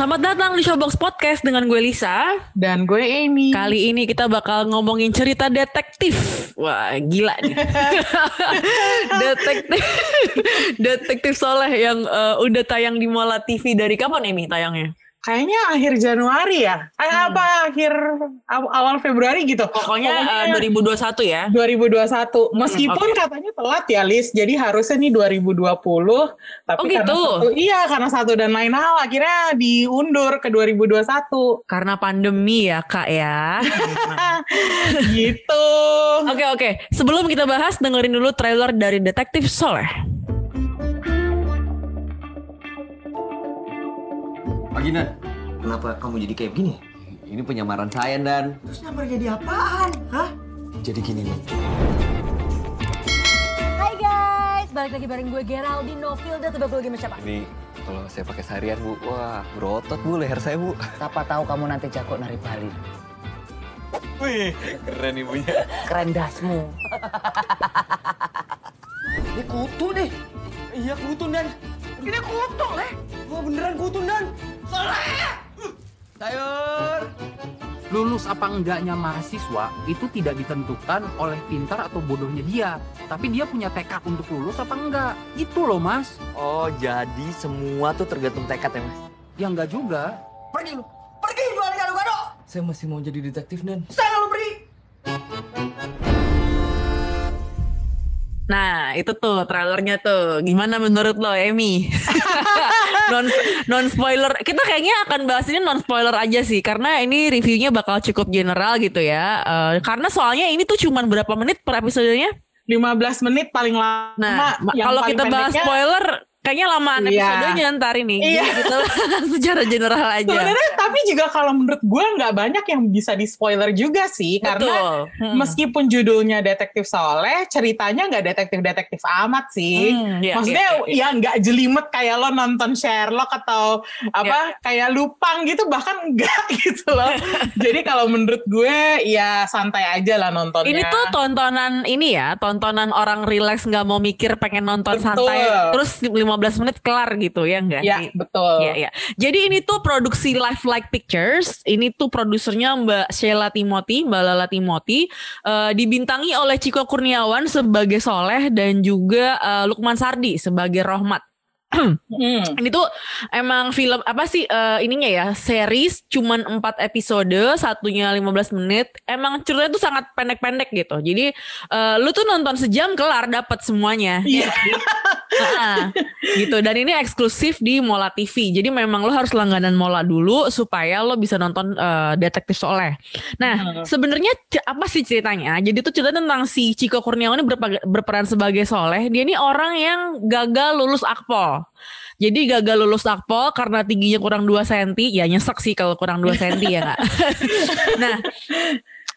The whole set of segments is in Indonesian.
Selamat datang di Showbox Podcast dengan gue Lisa. Dan gue Amy. Kali ini kita bakal ngomongin cerita detektif. Wah, gila nih. detektif Detektif Soleh yang uh, udah tayang di Mola TV dari kapan Amy tayangnya? Kayaknya akhir Januari ya. Eh Hmm. apa akhir aw- awal Februari gitu. Pokoknya, uh, 2021 ya. 2021. Meskipun oke. katanya telat ya, Lis. Jadi harusnya nih 2020. Tapi Oh, karena gitu? satu, iya, karena satu dan lain hal akhirnya diundur ke 2021. Karena pandemi ya, Kak ya. gitu. Oke, oke. Sebelum kita bahas, dengerin dulu trailer dari Detektif Soleh. Pagi Nan, Kenapa kamu jadi kayak begini? ini penyamaran saya Dan. Terus nyamper jadi apaan? Hah? Jadi gini nih, Hai guys, balik lagi bareng gue Geraldine Novilda tebak lagi sama siapa? ini kalau saya pakai seharian Bu, wah berotot Bu leher saya Bu. Siapa tahu kamu nanti jago nari Bali. Wih, keren ibunya. Keren dasmu. Ini kutu nih. Iya kutu Dan. Ini kutu, leh. Wah beneran kutu Dan. Sayur. lulus apa enggaknya mahasiswa itu tidak ditentukan oleh pintar atau bodohnya dia tapi dia punya tekad untuk lulus apa enggak itu loh mas Oh, jadi semua tuh tergantung tekad ya, Mas? ya enggak juga Pergi lu. Pergi jualan gado-gado. Saya masih mau jadi detektif Dan. Sana lu pergi. Nah, itu tuh trailernya tuh. Gimana menurut lo, Emi? non non spoiler. Kita kayaknya akan bahas ini non spoiler aja sih, karena ini reviewnya bakal cukup general gitu ya. Eh, karena soalnya ini tuh cuman berapa menit per episodenya? 15 menit paling lama. Nah, Yang kalau kita bahas spoiler, kayaknya lamaan Iya. episodenya ntar ini. Iya. Jadi kita secara general aja. Sebenarnya tapi juga kalau menurut gue nggak banyak yang bisa di spoiler juga sih. Karena Betul. Hmm. meskipun judulnya detektif Soleh, ceritanya nggak detektif-detektif amat sih. Hmm, iya, Maksudnya iya, iya. ya nggak jelimet kayak lo nonton Sherlock atau apa kayak Lupang gitu bahkan enggak gitu loh. Jadi kalau menurut gue ya santai aja lah nontonnya. Ini tuh tontonan ini ya, tontonan orang relax nggak mau mikir pengen nonton Betul. santai, terus 15 menit kelar gitu ya enggak ya sih? betul. Iya, iya. Jadi ini tuh produksi Life Like Pictures. Ini tuh produsernya Mbak Sheila Timothy, Mbak Lala Timothy. Eh, dibintangi oleh Ciko Kurniawan sebagai Soleh dan juga eh, Lukman Sardi sebagai Rohmat. Hmm. Ini tuh emang film apa sih eh, ininya ya series cuman 4 episode satunya 15 menit emang ceritanya tuh sangat pendek-pendek gitu jadi eh, lu tuh nonton sejam kelar dapat semuanya Iya. Nah, gitu. Dan ini eksklusif di Mola TV jadi memang lo harus langganan Mola dulu supaya lo bisa nonton eh, detektif Soleh. Nah sebenarnya apa sih ceritanya? Jadi tuh cerita tentang si Ciko Kurniawan ini berpa- berperan sebagai Soleh. Dia ini orang yang gagal lulus akpol. Jadi gagal lulus akpol karena tingginya kurang 2 cm ya nyesek sih kalau kurang 2 cm ya nggak? Nah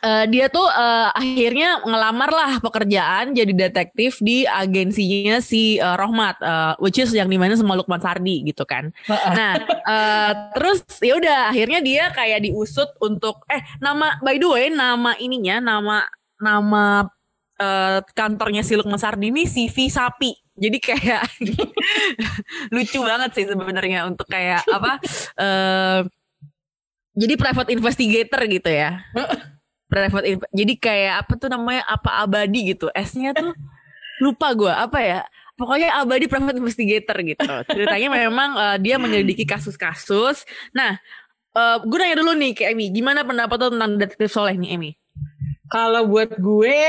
eh, dia tuh eh, akhirnya ngelamar lah pekerjaan jadi detektif di agensinya si eh, Rohmat, eh, which is yang di mana sama Lukman Sardi gitu kan. Nah, eh, terus ya udah akhirnya dia kayak diusut untuk eh nama by the way nama ininya nama nama eh, kantornya si Lukman Sardi ini CV Sapi. Jadi kayak lucu banget sih sebenarnya untuk kayak apa eh jadi private investigator gitu ya private inv- jadi kayak apa tuh namanya? Apa abadi gitu. S-nya tuh lupa gua. Apa ya? Pokoknya abadi private investigator gitu. Ceritanya memang eh, dia menyelidiki kasus-kasus. Nah eh gue nanya dulu nih ke Emi. Gimana pendapat lo tentang detektif Soleh nih Emi Kalau buat gue,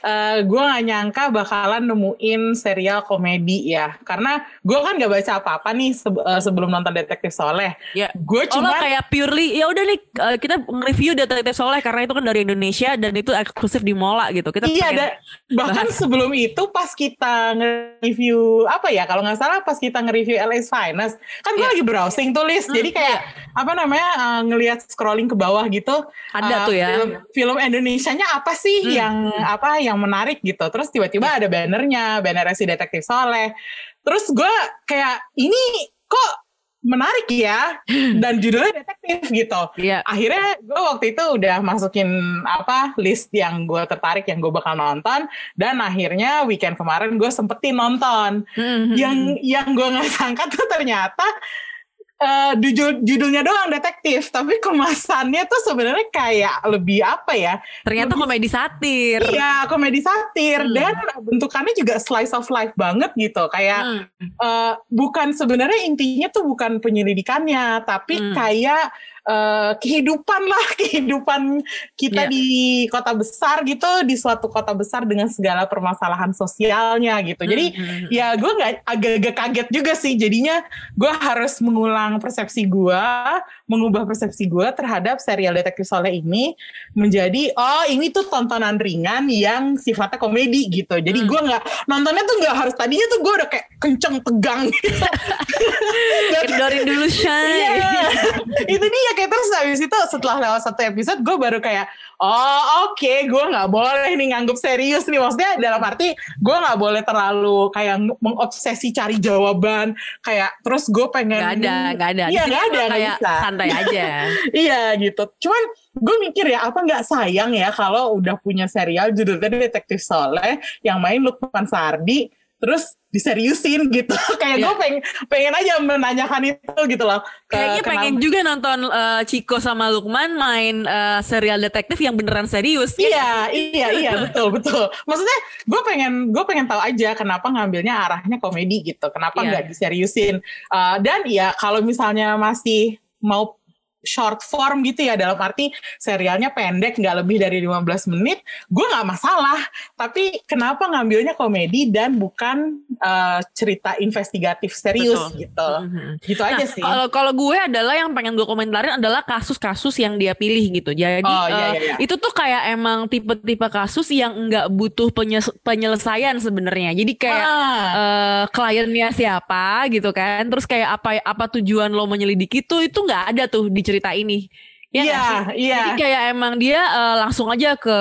eh, gue gak nyangka bakalan nemuin serial komedi ya. Karena gue kan gak baca apa-apa nih sebe- eh, sebelum nonton Detektif Soleh. ya Gue Oh cuma kayak purely ya udah nih eh, kita nge-review detektif Soleh karena itu kan dari Indonesia dan itu eksklusif di Mola gitu kita Iya, pengen- da- bahkan bahas. sebelum itu pas kita nge-review apa ya? Kalau nggak salah pas kita nge-review LA's Finest, kan gue Iya. lagi browsing tulis. Hmm, Jadi kayak apa namanya? eh, ngelihat scrolling ke bawah gitu. Ada eh, tuh ya. Film, film Indonesianya apa sih Hmm. yang apa yang menarik gitu. Terus tiba-tiba ada bannernya, banner si detektif Soleh. Terus gue kayak ini kok menarik ya dan judulnya detektif gitu. Iya. Akhirnya gue waktu itu udah masukin apa list yang gue tertarik yang gue bakal nonton dan akhirnya weekend kemarin gue sempetin nonton. Hmm. Yang yang gue nggak sangka tuh ternyata eh, judul judulnya doang detektif tapi kemasannya tuh sebenarnya kayak lebih apa ya ternyata komedi satir. Iya, komedi satir Hmm. dan bentukannya juga slice of life banget gitu. Kayak Hmm. eh, bukan sebenarnya intinya tuh bukan penyelidikannya, tapi Hmm. kayak eh, kehidupan lah, kehidupan kita Iya. di kota besar gitu, di suatu kota besar dengan segala permasalahan sosialnya gitu. Jadi Hmm. ya gue nggak agak-agak kaget juga sih jadinya gue harus mengulang persepsi gue mengubah persepsi gue terhadap serial detektif Soleh ini menjadi oh ini tuh tontonan ringan yang sifatnya komedi gitu jadi Hmm. gue nggak nontonnya tuh nggak harus tadinya tuh gue udah kayak kenceng tegang gitu Kendorin dulu Shay. Iya, itu dia kayak terus habis itu setelah lewat satu episode gue baru kayak oh oke gue nggak boleh nih nganggep serius nih maksudnya dalam arti gue nggak boleh terlalu kayak mengobsesi cari jawaban kayak terus gue pengen Gak ada, gak ada. Iya nggak ada nggak kayak bisa. santai aja. iya gitu cuman gue mikir ya apa nggak sayang ya kalau udah punya serial judulnya Detektif Soleh yang main Lukman Sardi terus diseriusin gitu kayak Iya. gue pengen pengen aja menanyakan itu gitu loh ke- Kayaknya kenapa- pengen juga nonton eh, Chico sama Lukman main eh, serial detektif yang beneran serius. ya Iya, iya, iya, betul, betul. Maksudnya gue pengen, gue pengen tahu aja kenapa ngambilnya arahnya komedi gitu, kenapa Iya. nggak diseriusin. Uh, dan ya kalau misalnya masih mau short form gitu ya dalam arti serialnya pendek nggak lebih dari 15 menit gue nggak masalah tapi kenapa ngambilnya komedi dan bukan uh, cerita investigatif serius Betul. gitu Mhm. gitu Nah, aja sih Kalau kalau gue adalah yang pengen gue komentarin adalah kasus-kasus yang dia pilih gitu. Jadi Oh, iya, eh, iya, iya. itu tuh kayak emang tipe-tipe kasus yang nggak butuh penyes- penyelesaian sebenarnya. Jadi kayak Ah, eh kliennya siapa gitu kan. Terus kayak apa apa tujuan lo menyelidiki itu itu nggak ada tuh di cerita ini. Ya nggak iya sih? iya Jadi kayak emang dia eh, langsung aja ke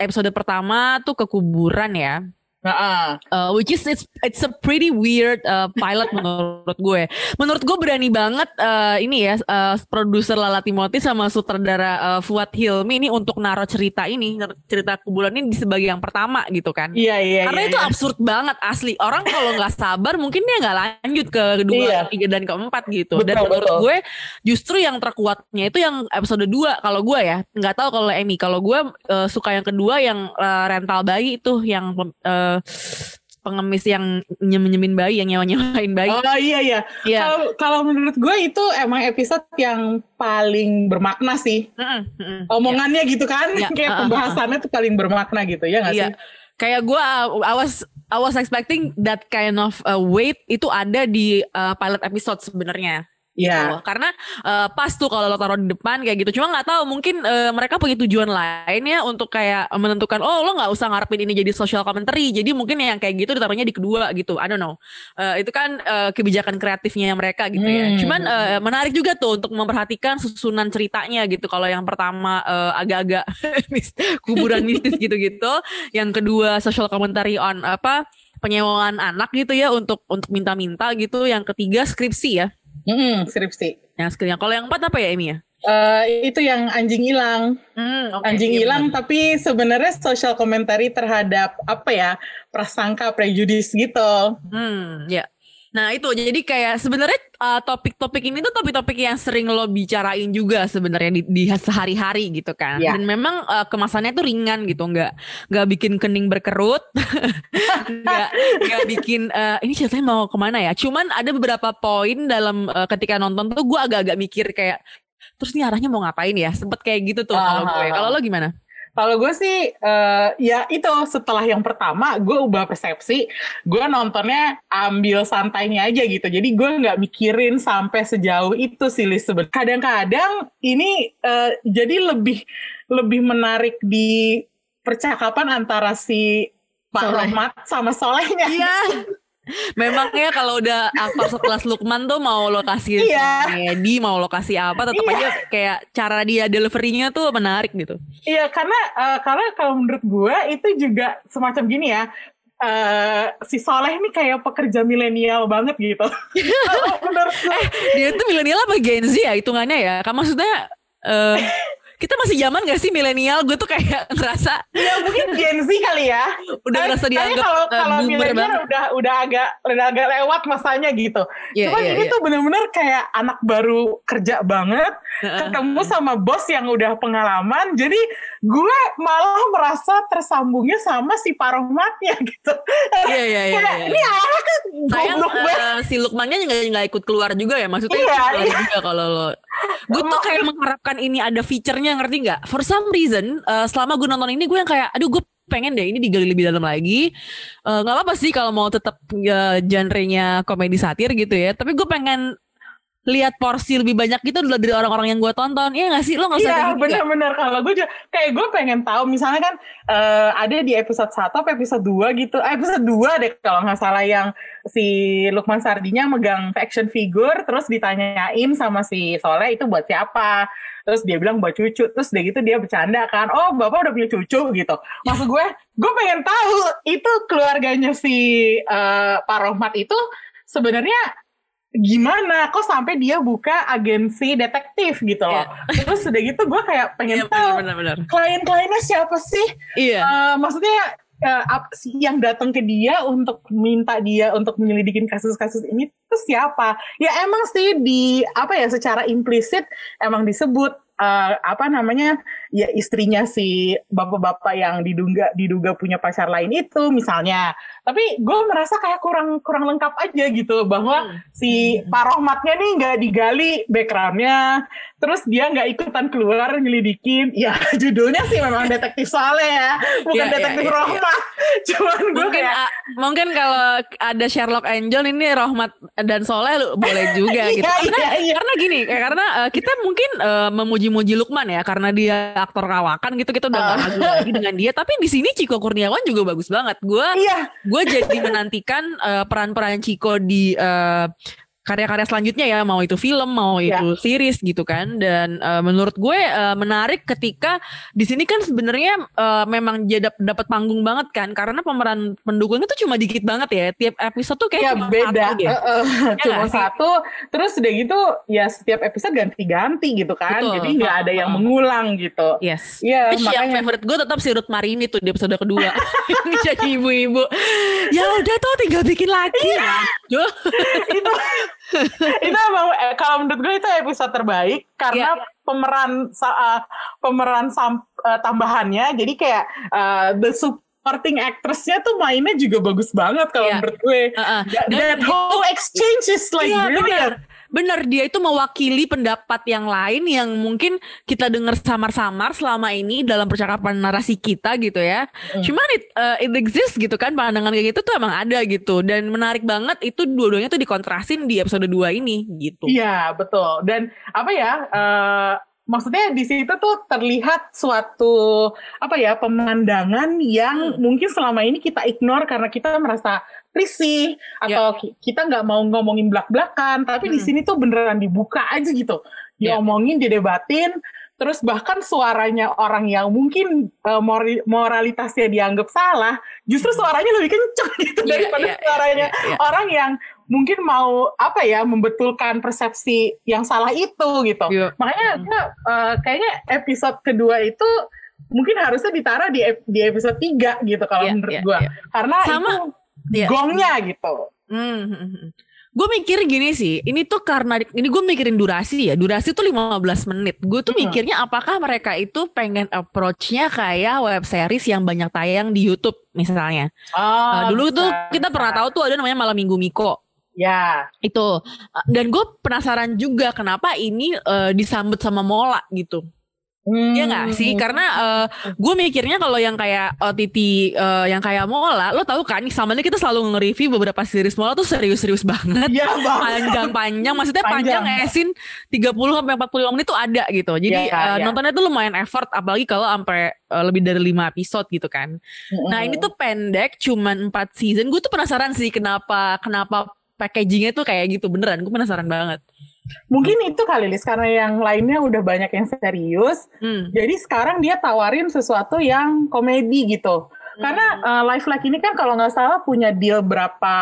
episode pertama tuh ke kuburan ya. Heeh. Uh, which is it's, it's a pretty weird uh, pilot menurut gue. Menurut gue berani banget uh, ini ya uh, produser Lala Timothy sama sutradara uh, Fuad Hilmi ini untuk naruh cerita ini cerita kuburan ini di sebagai yang pertama gitu kan. iya iya Karena iya, itu iya. absurd banget asli. Orang kalau nggak sabar mungkin dia nggak lanjut ke kedua, Iya. ketiga dan keempat gitu. dan Betul, menurut betul. gue justru yang terkuatnya itu yang episode 2 kalau gue ya. Nggak tahu kalau Emmy. Kalau gue uh, suka yang kedua yang uh, rental bayi itu yang uh, pengemis yang nyem-nyemin bayi, yang nyewa-nyewain bayi. Oh iya iya. Iya. Kalau kalau menurut gue itu emang episode yang paling bermakna sih. Mm-mm, mm-mm. Omongannya gitu kan, Iya. kayak Uh, uh, uh. pembahasannya tuh paling bermakna gitu ya nggak Iya. sih? Kayak gue, uh, I was I was expecting that kind of uh, weight itu ada di uh, pilot episode sebenarnya. Iya. Gitu. Karena uh, pas tuh kalau lo taruh di depan kayak gitu. Cuma nggak tahu mungkin uh, mereka punya tujuan lain ya untuk kayak menentukan oh lo nggak usah ngarepin ini jadi social commentary. Jadi mungkin yang kayak gitu ditaruhnya di kedua gitu. I don't know. Uh, itu kan uh, kebijakan kreatifnya mereka gitu ya. Hmm. Cuman uh, menarik juga tuh untuk memperhatikan susunan ceritanya gitu. Kalau yang pertama uh, agak-agak kuburan mistis gitu-gitu. Yang kedua social commentary on apa penyewaan anak gitu ya untuk untuk minta-minta gitu. Yang ketiga skripsi ya. Mm-mm, skripsi. Yang skripsi. Kalau yang empat apa ya Emi ya? Eh, itu yang anjing hilang, Hmm, oke. anjing Iya, hilang, benar. tapi sebenarnya social commentary terhadap apa ya prasangka prejudis gitu. Hmm, ya. Nah itu jadi kayak sebenarnya uh, topik-topik ini tuh topik-topik yang sering lo bicarain juga sebenarnya di, di sehari-hari gitu kan. Iya. Dan memang uh, kemasannya tuh ringan gitu, nggak nggak bikin kening berkerut, nggak nggak bikin uh, ini ceritanya mau ke mana ya. Cuman ada beberapa poin dalam uh, ketika nonton tuh gue agak-agak mikir kayak terus nih arahnya mau ngapain ya? Sempet kayak gitu tuh kalau gue. Kalau lo gimana? Kalau gue sih, eh, ya itu setelah yang pertama gue ubah persepsi, gue nontonnya ambil santainya aja gitu. Jadi gue nggak mikirin sampai sejauh itu sih Lis sebenarnya. Kadang-kadang ini eh, jadi lebih lebih menarik di percakapan antara si Pak Soleh. Rohmat sama Solehnya. Iya. Memangnya kalau udah aktor sekelas Lukman tuh mau lokasi Iya. komedi, mau lokasi apa, tetap Iya. aja kayak cara dia deliverynya tuh menarik gitu. Iya karena eh, karena kalau menurut gue itu juga semacam gini ya. eh, si Soleh ini kayak pekerja milenial banget gitu. Menurut gue, Dia tuh milenial apa Gen Z ya hitungannya ya? Kan maksudnya eh, kita masih zaman gak sih milenial? Gue tuh kayak ngerasa ya mungkin Gen Z kali ya. udah Tapi- ngerasa dianggap kalau eh, kalau milenial udah udah agak udah agak lewat masanya gitu. Iya, Cuman iya, ini iya. tuh bener-bener kayak anak baru kerja banget, ketemu sama bos yang udah pengalaman. Jadi gue malah merasa tersambungnya sama si Parohmatnya gitu. Iya iya iya. Iya. Ini anak kan Sayang eh, si Lukmannya nggak nggak ikut keluar juga ya maksudnya Iya, iya. juga kalau lo gue tuh kayak mengharapkan ini ada feature-nya ngerti nggak? For some reason eh, selama gue nonton ini gue yang kayak aduh gue pengen deh ini digali lebih dalam lagi. Eh, nggak apa-apa sih kalau mau tetap eh, genre-nya komedi satir gitu ya tapi gue pengen lihat porsi lebih banyak gitu dari orang-orang yang gue tonton. Iya nggak sih? Lo nggak usah Iya gitu. ya? benar-benar. Kalau gue juga kayak gue pengen tahu misalnya kan eh, ada di episode 1 atau episode 2 gitu. Eh, episode 2 deh kalau nggak salah yang si Lukman Sardinya megang action figure terus ditanyain sama si Soleh itu buat siapa. Terus dia bilang buat cucu terus dia gitu dia bercanda kan. Oh bapak udah punya cucu gitu. Maksud gue gue pengen tahu itu keluarganya si eh, Pak Rohmat itu sebenarnya gimana kok sampai dia buka agensi detektif gitu loh. Terus udah gitu gue kayak pengen Iya, tahu klien-kliennya siapa sih? iya Eh, maksudnya eh, ap- si yang datang ke dia untuk minta dia untuk menyelidikin kasus-kasus ini itu siapa? Ya emang sih di apa ya secara implisit emang disebut eh, apa namanya ya istrinya si bapak-bapak yang diduga diduga punya pacar lain itu misalnya. Tapi gue merasa kayak kurang kurang lengkap aja gitu bahwa si Pak Rohmatnya nih nggak digali backgroundnya, terus dia nggak ikutan keluar nyelidikin. Ya judulnya sih memang detektif Saleh ya, bukan Iya, iya, detektif iya, iya. Rohmat. Cuman gue mungkin kayak mungkin kalau ada Sherlock John ini Rohmat dan Soleh lu boleh juga gitu Iya, karena iya, iya. karena gini kayak karena eh, kita mungkin eh, memuji-muji Lukman ya karena dia aktor kawakan gitu kita udah gak Ah. ragu lagi dengan dia. Tapi di sini Ciko Kurniawan juga bagus banget. Gue Iya, gue jadi menantikan eh, peran-peran Ciko di eh, karya-karya selanjutnya ya mau itu film mau Ya. itu series gitu kan dan eh, menurut gue eh, menarik ketika di sini kan sebenarnya eh, memang dia dap- dapat panggung banget kan karena pemeran pendukungnya tuh cuma dikit banget ya tiap episode tuh kayak ya cuma beda. satu deh. Eh, eh, Cuma nggak sih? satu, terus udah gitu ya setiap episode ganti-ganti gitu kan. Betul. Jadi nggak ada yang mengulang gitu. Yes. Iya, Which yang makanya favorite gue tetap si Ruth Marini tuh di episode kedua Yang jadi ibu-ibu Ya udah tuh tinggal bikin lagi itu itu emang eh, kalau menurut gue itu episode terbaik karena Iya, pemeran eh, pemeran sam- eh, tambahannya jadi kayak eh, the supporting actressnya tuh mainnya juga bagus banget kalau Iya. menurut gue Heeh. that, Dan that whole exchange is like Iya benar. brilliant Benar dia itu mewakili pendapat yang lain yang mungkin kita dengar samar-samar selama ini dalam percakapan narasi kita gitu ya. Mm. Cuman it, uh, it exists gitu kan pandangan kayak gitu tuh emang ada gitu dan menarik banget itu dua-duanya tuh dikontrasin di episode 2 ini gitu. Iya betul dan apa ya eh, maksudnya di situ tuh terlihat suatu apa ya pemandangan yang mungkin selama ini kita ignore karena kita merasa risih atau ki- kita nggak mau ngomongin belak-belakan tapi di Hmm. sini tuh beneran dibuka aja gitu Ya. diomongin didebatin terus bahkan suaranya orang yang mungkin mori- moralitasnya dianggap salah justru suaranya lebih kencang gitu Iya, daripada iya, suaranya iya, iya. orang yang mungkin mau apa ya membetulkan persepsi yang salah itu gitu. Iya. Makanya gue, eh, kayaknya episode kedua itu mungkin harusnya ditaruh di di episode 3 gitu kalau Iya, menurut iya, gue. iya. Karena Sama, itu iya. gongnya gitu. Gue mikir gini sih, ini tuh karena ini gue mikirin durasi ya. Durasi tuh 15 menit. Gue tuh Hmm. mikirnya apakah mereka itu pengen approach-nya kayak web series yang banyak tayang di YouTube misalnya. Nah, Ah, dulu bisa, tuh kita pernah tahu tuh ada namanya Malam Minggu Miko. Ya, Itu. Dan gue penasaran juga kenapa ini eh, disambut sama Mola gitu. Iya gak sih? Karena uh, gue mikirnya kalau yang kayak OTT uh, yang kayak Mola, lo tahu kan sama kita selalu nge-review beberapa series Mola tuh serius-serius banget. Iya. Panjang-panjang, maksudnya panjang, panjang esin 30 sampai 45 menit tuh ada gitu. Jadi ya, uh, ya. nontonnya tuh lumayan effort apalagi kalau sampai uh, lebih dari 5 episode gitu kan. Mm-hmm. Nah, ini tuh pendek cuman 4 season. Gue tuh penasaran sih kenapa kenapa packagingnya tuh kayak gitu beneran. Gue penasaran banget. Mungkin itu kali Lis karena yang lainnya udah banyak yang serius. Hmm. Jadi sekarang dia tawarin sesuatu yang komedi gitu. Karena uh, Life Like ini kan kalau nggak salah punya deal berapa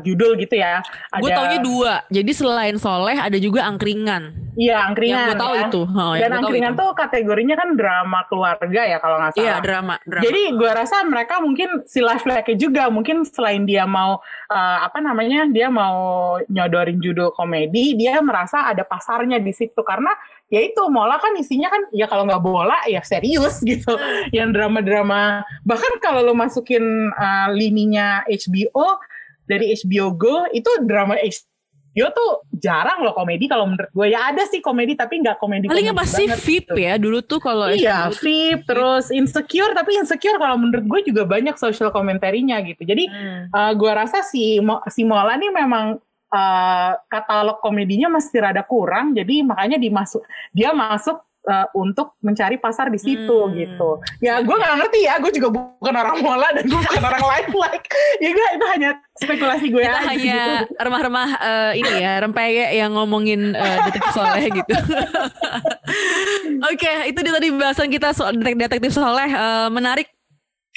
judul gitu ya. Gue taunya dua. Jadi selain Soleh ada juga Angkringan. Iya Angkringan. Yang gue tahu ya. itu. Oh, Dan Angkringan tuh kategorinya kan drama keluarga ya kalau nggak salah. Iya drama, drama. Jadi gue rasa mereka mungkin si Life Like juga mungkin selain dia mau uh, apa namanya dia mau nyodorin judul komedi, dia merasa ada pasarnya di situ karena ya itu Mola kan isinya kan ya kalau nggak bola ya serius gitu. Yang drama-drama. Bahkan kalau lo masukin uh, lininya HBO dari HBO Go itu drama HBO tuh jarang loh komedi kalau menurut gue. Ya ada sih komedi tapi nggak komedi palingnya pasti VIP gitu. ya? Dulu tuh kalau iya VIP terus insecure tapi insecure kalau menurut gue juga banyak social komentarinya gitu. Jadi hmm. uh, gue rasa si si Mola nih memang uh, katalog komedinya masih rada kurang jadi makanya dimasuk dia masuk uh, untuk mencari pasar di situ hmm. gitu. Ya gue nggak ngerti ya, gue juga bukan orang mola dan gue bukan orang like like. Ya gak, itu hanya spekulasi gue Kita aja. hanya gitu. remah-remah uh, ini ya, rempeyek yang ngomongin uh, detektif soleh gitu. Oke, okay, itu dia tadi bahasan kita soal detektif soleh uh, menarik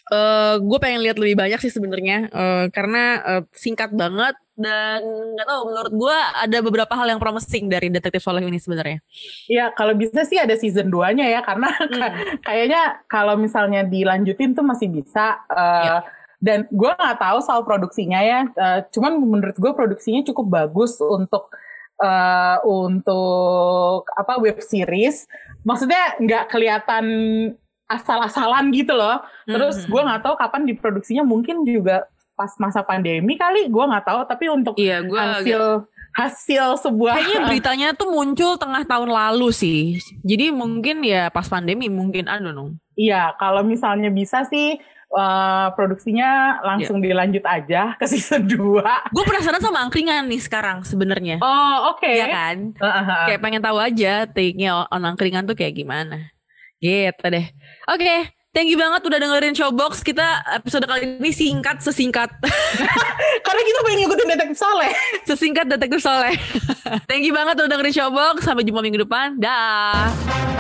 Uh, gue pengen lihat lebih banyak sih sebenarnya uh, karena uh, singkat banget dan nggak tahu menurut gue ada beberapa hal yang promising dari detektif Soleh ini sebenarnya. Iya kalau bisa sih ada season 2-nya ya karena hmm. kayaknya kalau misalnya dilanjutin tuh masih bisa. Uh, ya. Dan gue nggak tahu soal produksinya ya. Uh, cuman menurut gue produksinya cukup bagus untuk uh, untuk apa web series. Maksudnya nggak kelihatan asal-asalan gitu loh. Terus mm-hmm. gue nggak tahu kapan diproduksinya mungkin juga pas masa pandemi kali gue nggak tahu tapi untuk iya, gua hasil agak... hasil sebuah kayaknya beritanya tuh muncul tengah tahun lalu sih jadi mungkin ya pas pandemi mungkin I don't know iya kalau misalnya bisa sih uh, produksinya langsung yeah. dilanjut aja ke season 2 gue penasaran sama angkringan nih sekarang sebenarnya oh oke okay. ya kan uh-huh. kayak pengen tahu aja take-nya on angkringan tuh kayak gimana gitu deh oke okay. Thank you banget udah dengerin Showbox. Kita episode kali ini singkat sesingkat. Karena kita pengen ngikutin detektif Soleh. Sesingkat detektif Soleh. Thank you banget udah dengerin Showbox. Sampai jumpa minggu depan. Dah.